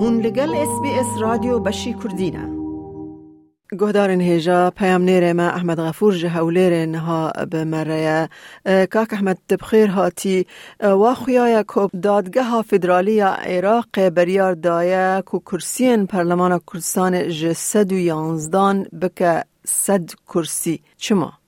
هون لەگەل ئێس بی ئێس رادیۆ بەشی کوردینە. گۆهدارن هێژا پەیام نێرێ مە ئەحمەد غەفور ژە هەولێرێ نها بمەرەیە کاک ئەحمەد تبخێر هاتی وا خویایە کۆپ دادگەها فیدرالیە عێراق بەریار دایە کو کورسیەن پەرلەمانە کوردستان ژە سەد و یانزدان بکە سەد کورسی چما؟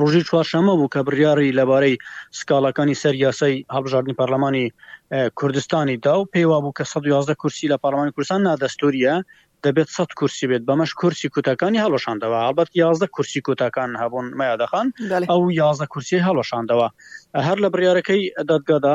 ڕۆژی چوارشەممە بوو کە بڕیاری لەبارەی سکاڵاکانی سەر یاسای هەڵبژاردنی پەرلەمانی کوردستانی دا و پێی وابوو کە 111 کورسی لە پەرلەمانی کوردستان نادەستوریە دەبێت سەد کورسی بێت بەمەش کورسی کوتەکانی هەڵۆشاندەوە هەڵبەت یازدە کورسی کوتەکان هەبوون مەیادەخان ئەو یازدە کورسی هەڵۆشاندەوە هەر لە بڕارەکەی دادگادا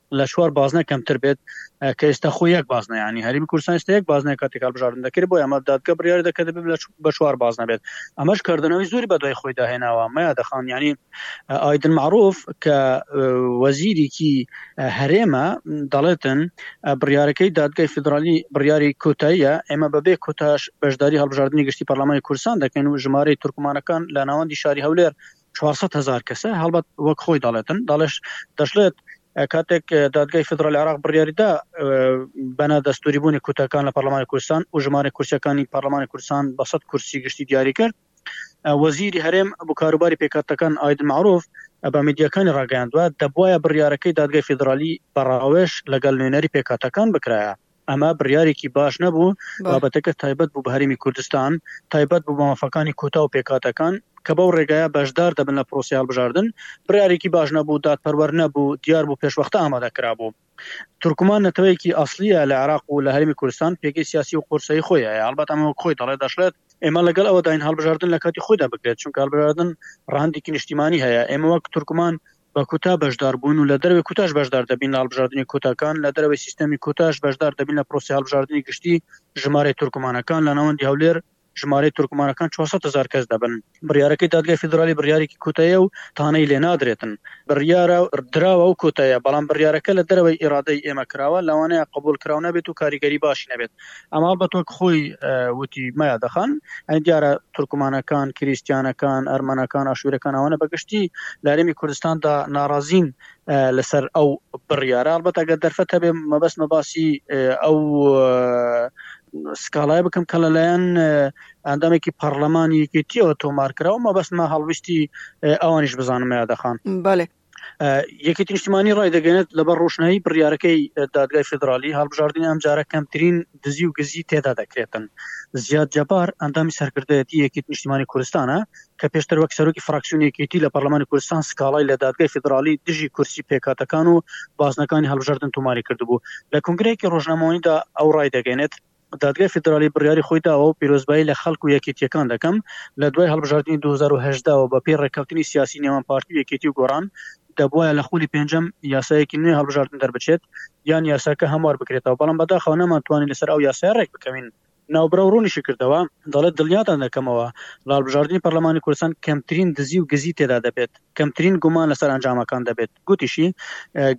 لە چوار بازنە کەمتر بێت کە ئێستا خۆ یەک بازنە یعنی هەرێمی کوردستان ئێستا یەک بازنەیە کاتێک هەڵبژاردن دەکرێت بۆیە ئەمە دادگە بڕیاری دەکات دەبێت لە چ- بە چوار بازنە بێت ئەمەش کردنەوەی زۆری بە دوای خۆی داهێناوە مەیا دەخان یعنی ئە، ئایدن معروف کە ئە، وەزیرێکی ئە، هەرێمە دەڵێتن ئە، بڕیارەکەی دادگای فیدرالی بڕیاری کۆتاییە ئێمە بەبێ کۆتاش بەشداری هەڵبژاردنی گشتی پەرلەمانی کوردستان دەکەین و ژمارەی تورکمانەکان لە ناوەندی شاری هەولێر چوار سەد هەزار کەسە هەڵبەت وەک خۆی دەڵێتن دەڵێش دەشلێت کاتێک دادگای فدرال عراق بڕیاریدا بەنا دەستوری بوونی کوتەکان لە پەرلەمانی کوردستان و ژمارە کورسەکانی پەرلەمانی کوردستان بە سەد کورسی گشتی دیاری کرد وەزیری هەرێم بۆ کاروباری پێکاتەکان ئاید معروف بە میدیەکانی ڕاگەیاندوە دەبواە بڕیارەکەی دادگای فیدرالی بەڕاوێش لەگەل نوێنەری پێکاتەکان بکرایە ئەمە بڕیارێکی باش نەبوو، بابەتەکە تایبەت بوو بە هەرێمی کوردستان، تایبەت بوو بە مافەکانی کوتا و پێکهاتەکان، کە بەو ڕێگایە بەشدار دەبن لە پرۆسەی هەڵبژاردن، بڕیارێکی باش نەبوو، دادپەروەر نەبوو، دیار بوو پێشوەختە ئامادە کرابوو. تورکمان نەتەوەیەکی ئەسڵییە لە عێراق و لە هەرێمی کوردستان، پێگەی سیاسی و قورسایی خۆی هەیە، هەڵبەت ئەمە وەک خۆی دەڵێت، دەشڵێت، ئێمە لەگەڵ ئەوەداین هەڵبژاردن لە کاتی خۆیدا بکرێت، چونکە هەڵبژاردن ڕەهەندێکی نیشتیمانی هەیە، ئێمە وەک تورکمان بە کوتا بەشدار بوون و لە دەرەوەی کوتاش بەشدار دەبین لە هەڵبژاردنی کوتاکان، لە دەرەوەی سیستەمی کوتاش بەشدار دەبین لە پرۆسەی هەڵبژاردنی گشتی ژمارەی تورکمانەکان، لە ناوەندی هەولێر ژمارەی تورکمانەکان چوار سەد هەزار کەس دەبن. بڕیارەکەی دادگای فیدرالی بڕیارێکی کوتایە و تانەی لێ نادرێتن. بڕیارە دراوە و کوتایە، بەڵام بڕیارەکە لە دەرەوەی ئیرادەی ئێمە کراوە، لەوانەیە قبوڵ کراو نەبێت و کاریگەری باشی نەبێت. ئەماڵ بە تۆک خۆی وتی مەیا دەخەن ئەنی دیارە تورکمانەکان کریسیانەکان ئەرمەنەکان ئاشوورەکان ئەوانە بەگشتی لارێمی کوردستاندا ناڕازین لەسەر ئەو بڕیارە ئەڵبەتە گەر دەرفەت هەبێ مەبەست مەباسی ئەو سکاڵای بکەم کە لەلایەن ئەندامێکی پەرلەمانی یەکێتیەوە تۆمارکراوە مەبەستمە هەڵویستی ئەوانیش بزانم یادەخان بەێ یەکێتی نیشتمانی ڕایدەگەێت لەبەر ڕۆشنایی بڕیارەکەی دادگای فدرالی هەڵبژاردننی ئەم جارە کەمترین دزی و گزی تێدا دەکرێتن زیاد جەبار ئەندامی سەرکردایەتی یەکێت نیشتمانی کوردستانە کە پێشتر وەک سەرۆکی فراکسیونێکیتی لە پەرلەمانی کوردستان سکاڵای لە دادگای فدرالی دژی کورسی پێکاتەکان و بازنەکانی هەڵبژاردن تۆماری کردبوو لە کنگرەیەکی ڕۆژنامەوانیدا ئەو ڕایدەگەێت دادگای فیدراڵی بڕیاری خۆی داوە و پیرۆزبایی لە خەڵک و یەکێتییەکان دەکەم، لە دوای هەڵبژاردنی دوو هەزار و هەژدە وە بە پێی ڕێککەوتنی سیاسی نێوان پارتی و یەکێتی و گۆڕان دەبوایە لە خولی پێنجەم یاسایەکی نوێ هەڵبژاردن دەربچێت یان یاساکە هەموار بکرێتەوە بەڵام بەداخەوە نەمانتوانی لەسەر ئەو یاسایە ڕێکبکەوین. ناوبراو ڕوونیشی کردەوە، دەڵێت دڵنیاتان دەکەمەوە، لە هەڵبژاردنی پەرلەمانی کوردستان کەمترین دزی و گزی تێدا دەبێت، کەمترین گومان لەسەر ئەنجامەکان دەبێت. گوتیشی،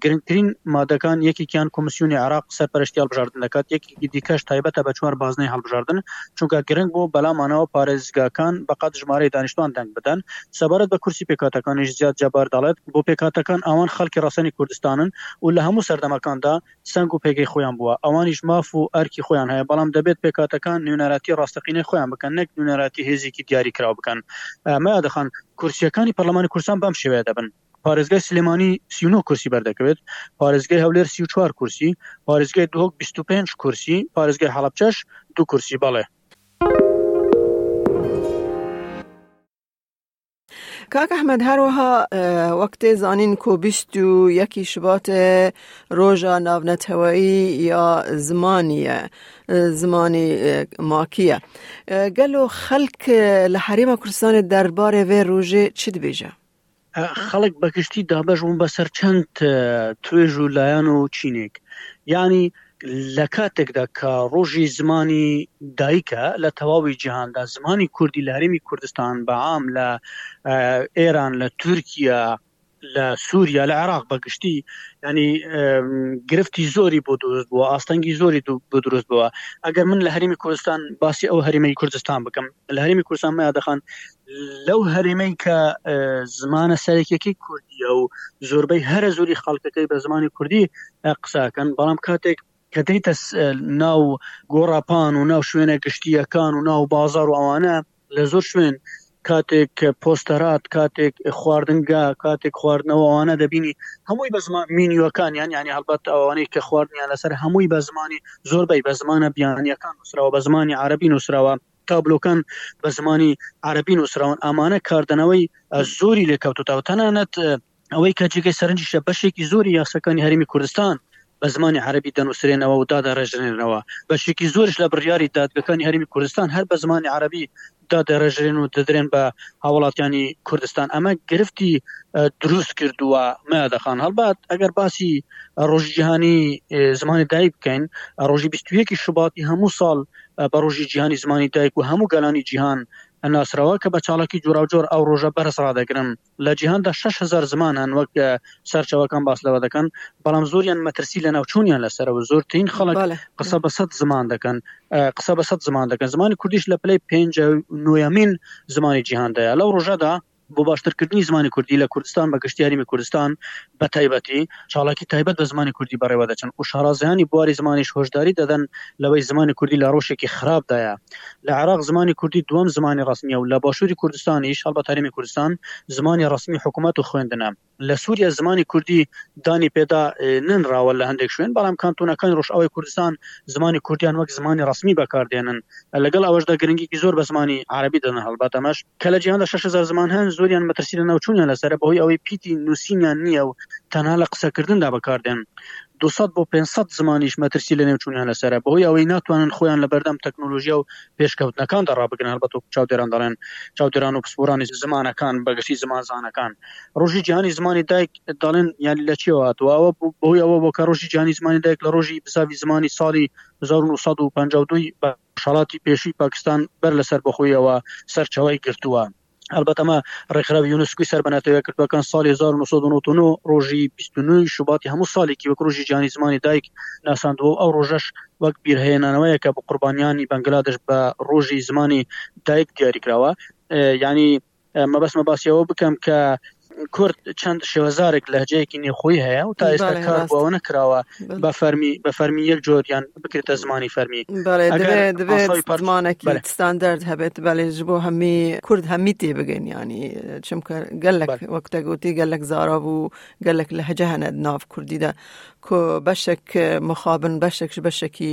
گرنگترین مادەکان یەکێکیان کۆمیسیۆنی عێراق سەرپەرشتی هەڵبژاردن دەکات، یەکێکی دیکەش تایبەتە بە چوار بازنەی هەڵبژاردن، چونکە گرنگ بوو بەلامانەوە پارێزگاکان بەقەد ژمارەی دانیشتوان دەنگ بدەن. سەبارەت بە کورسی پێکهاتەکانیش زیاد جەبار دەڵێت، بۆ پێکهاتەکان ئەوان خەڵکی ڕەسەنی کوردستانن و لە هەموو سەردەمەکاندا سەنگ و پێگەی خۆیان بووە، ئەوانیش ماف و ئەرکی خۆیان هەیە، بەڵام دەبێت پێکهاتەکان نوێنەراتیی ڕاستەقینەی خۆیان بکەن، نەک نوێنەراتیی هێزێکی دیاریکراو بکەن. مەیادە خان، کورسییەکانی پەرلەمانی کوردستان بەم شێوەیە دەبن، پارێزگای سلێمانی سی و نۆ کورسی بەردەکەوێت، پارێزگای هەولێر سی و چوار کورسی، پارێزگای دهۆک بیست و پێنج کورسی، پارێزگای هەڵەبجەش دوو کورسی. بەڵێ. کاک ئەحمەد هەروەها وەک تێ زانین کۆ بیست و یەکی شبات ڕۆژە ناونەتەوەیی یا زمانیە زمانی ماکیە گەلو خەلک لە حەریمە کوردستانی دەربارێ وێ ڕۆژێ چ دبێژە خەڵک بەگشتی دابەش بوون بەسەر چەند توێژ و لایەن و چینێک ینی يعني لە کاتێکدا کە ڕۆژی زمانی دایکە لە تەواوی جیهاندا، زمانی کوردی لە هەرێمی کوردستان بە عام لە ئێران، لە تورکیە، لە سووریا، لە عێراق بە گشتی ینی گرفتی زۆری بۆ دروست بووە، ئاستەنگی زۆری بۆ دروست بووە. ئەگەر من لە هەرێمی کوردستان باسی ئەو هەرێمەی کوردستان بکەم، لە هەرێمی کوردستان مەیا دەخان لەو هەرێمەی کە زمانە سەرەکیەکەی کوردیە و زۆربەی هەرە زۆری خەڵکەکەی بە زمانی کوردی قساکەن بەڵام کاتێک کە دەیتە ناو گۆڕاپان و ناو شوێنە گشتیەکان و ناو بازار و ئەوانە لە زۆر شوێن کاتێک پۆستەرات کاتێک خواردنگا کاتێک خواردنەوەوانە دەبینی هەمووی بە زمان مینیوەکان یان یانی هەڵبەت ئەوانەی کە خواردنیان لەسەر هەمووی بە زمانی زۆربەی بە زمانە بیانییەکان نووسراوە بە زمانی عربی نووسراوە تابلۆکان بە زمانی عربی نووسراون ئامانە کاردنەوەی زۆری لێکەوتوتەوە تەنانەت ئەوەی کە جێگەی سەرنجیشە بەشێکی زۆری یاسەکانی هەرمی کوردستان بە زمانی عربی دەنووسرێنەوە و دادەڕێژرێنەوە بەشێکی زۆرش لە بڕیاری دادگەکانی هەرمی کوردستان هەر بە زمانی عربی دادەرێژرێن و دەدرێن بە هاوڵاتیانی کوردستان ئەمە گرفتی دروست کردووە مادەخان هەڵبات ئەگەر باسی ڕۆژی جیهانی زمانی دایک بکەین ڕۆژی 21 شوباتی هەموو ساڵ بە ڕۆژی جیهانی زمانی دایک و هەموو گەلانی جیهان ناسرەوە کە بە چاڵکی جوراوجۆر ئەو ڕۆژە بەرز ڕدەگرن لە جیهاندا شەش هەزار زمان هەن وەک سەرچەوەکان باس لەوە دەکەن بەڵام زۆریان مەترسی لەناوچوونیان لەسەرە و زۆرترین خەڵک قسە بە سەد زمان دەکەن قسە بە سەد زمان دەکەن زمانی کوردیش لە پلەی پێنج نۆیەمین زمانی جیهاندایە لەو ڕۆژەدا بۆ باشترکردنی زمانی کوردی لە کوردستان بە گشتیاریمی کوردستان بەتایبەتی چالاکی تایبەت بە زمانی کوردی بەڕێوە دەچن و شارازایانی بواری زمانیش هۆشداری دەدەن لەوەی زمانی کوردی لە ڕەوشێکی خراپدایە. لە عێراق زمانی کوردی دووەم زمانی ڕەسمییە و لە باشووری کوردستانیش، هەڵبەت هەرێمی کوردستان، زمانی ڕەسمی حکوومەت و خوێندنە. لە سووریا زمانی کوردی دانی پێدا نەنراوە لە هەندێک شوێن، بەڵام کانتۆنەکانی ڕۆژئاوای کوردستان زمانی کوردیان وەک زمانی ڕەسمی بەکار دێنن. لەگەڵ ئەوەشدا گرنگیکی زۆر بە زمانی عەرەبی دەدەن هەڵبەت ئەمەش کە لە جیهاندا شەش هەزار زمان هەن زۆریان مەترسی لەناوچوونیان لەسەرە بەهۆی ئەوەی پیتی نووسینیان نییە و تەنها لە قسەکردندا بەکاردێن دوو سەد بۆ پێنج سەد زمانیش مەترسی لەنێوچوونیان لەسەرە بەهۆی ئەوەی ناتوانن خۆیان لەبەردەم تەکنۆلۆژیا و پێشکەوتنەکاندا ڕابگرن هەڵبەت وەکو چاودێران دەڵێن چاودێران و پسپۆرانی زمانەکان بەگشتی زمانزانەکان ڕۆژی جیهانی زمانی دایک دەڵێن یان لە چیەوە هاتووە ئەوە بەهۆی ئەوە بۆ کە ڕۆژی جیهانی زمانی دایک لە ڕۆژی بزاوی زمانی ساڵی هەزار و نۆ سەد و پەنجا و دوو بە ڕۆژهەڵاتی پێشووی پاکستان بەر لە سەربەخۆییەوە سەرچاوەی گرتووە. هەڵبەت ئەمە ڕێکخراوی یونسکۆی سەر بە نەتەوە یەکگرتووەکان ساڵی هەزار و نۆ سەد و نەوەد و نۆ ڕۆژی بیست و نۆ ی شوباتی هەموو ساڵێکی وەک ڕۆژی جیهانی زمانی دایک ناساندووە و ئەو ڕۆژەش وەک بیرهێنانەوەیەکە بۆ قوربانیانی بەنگلادش بە ڕۆژی زمانی دایک دیاری کراوە یانی مەبەستمە باسی ئەوە بکەم کە کورد چەند شێوەزارێک لەهجەیەکی نێخۆی هەیە و تا ئێستا کار بۆەوە نەکراوە بە فەرمی بە فەرمی یەک جۆریان بکرێتە زمانی فەرمی زمانێکی ستاندرد هەبێت بەێ ji بۆ هەمی کورد هەمی تێ بگەنیانی چمکە گەلک وەکتە گوتی گەلک زارا بوو گەلک لە هەجە هەنە ناف کوردیدا بەشێک مخابن بەشێکش بەشێکی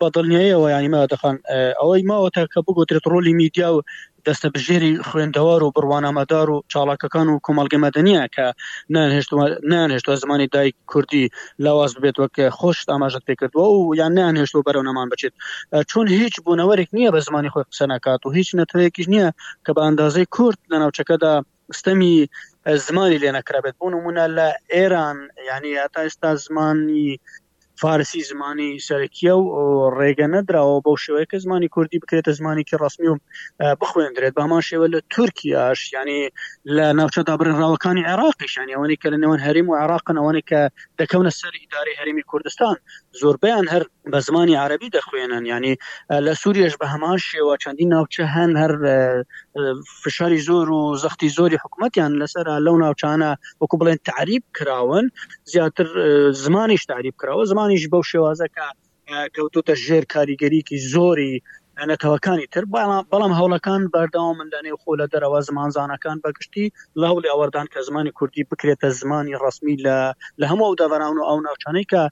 بە دڵنیاییەوە یانی مەرادەخان ئەوەی ماوەتە کە بگوترێت ڕۆلی میدیا و دەستە بژێری خوێندەوار و بڕوانامەدار و چاڵاکەکان و کۆمەڵگە مەدەنیە کە نانهێشتوە زمانی دایک کوردی لاواز ببێت وەک خۆشت ئاماژت پێکردووە و یان نانهێشتوە بەرەو نەمان بچێت چون هیچ بوونەوەرێک نییە بە زمانی خۆی قسە ناکات و هیچ نەتەوەیەکیش نییە کە بە ئەندازەی کورد لە ناوچەکەدا ستەمی زمانی لێ نەکرابێت بۆ نمونە لە ئێران یعنی هەتا ئێستا زمانی فارسی زمانی سەرەکیە و ڕێگە نەدراوە بەو شێوەیە کە زمانی کوردی بکرێتە زمانێکی ڕسمی و بخوێندرێت بامان شێوە لە تورکیاش ینی لە ناوچە دابرێنراوەکانی عێراقیش ینی ئەوەی کە لە نێوان هەریم و عێراقن ئەوەی کە دەکەونە سەر ئیداری هەرمی کوردستان زۆربیان هەر بە زمانی عربی دەخوێنن ینی لە سووریش بە هەمان شێوە چەندی ناوچە هەن هەر فشاری زۆر و زەختی زۆری حکوومەتیان لەسەرا لەو ناوچانە وەکو بڵێن تعریب کراون زیاتر زمانیش تعریب کراوە زمانیش بەو شێوازەکە کەوتوتە ژێر کاریگەریکی زۆری نەتەوەکانی تر بەڵام هەوڵەکان بەرداوا من لە نێو خۆ لە دەرەوە زمانزانەکان بەگشتی لە هەوڵی ئەوەردان کە زمانی کوردی بکرێتە زمانی ڕسمی لە لە هەموو ئەو دەڤراون و ئەو ناوچانەی کە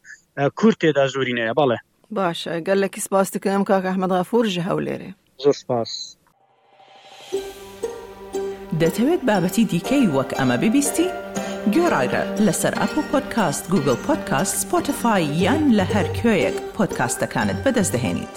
کورد تێدا زۆرینەیە بەڵێ باشە گەلەکی سپاس دکەم کاک ئەحمد غەفور ژە هەولێرێ زۆر سپاس. دەتەوێت بابەتی دیکەی وەک ئەمە ببیستی؟ گۆرایرە لەسەر ئەپڵ پۆدکاست گوگڵ پۆدکاست سپۆتفای یان لە هەر کوێیەک پۆدکاستەکانت بەدەست دەهێنیت.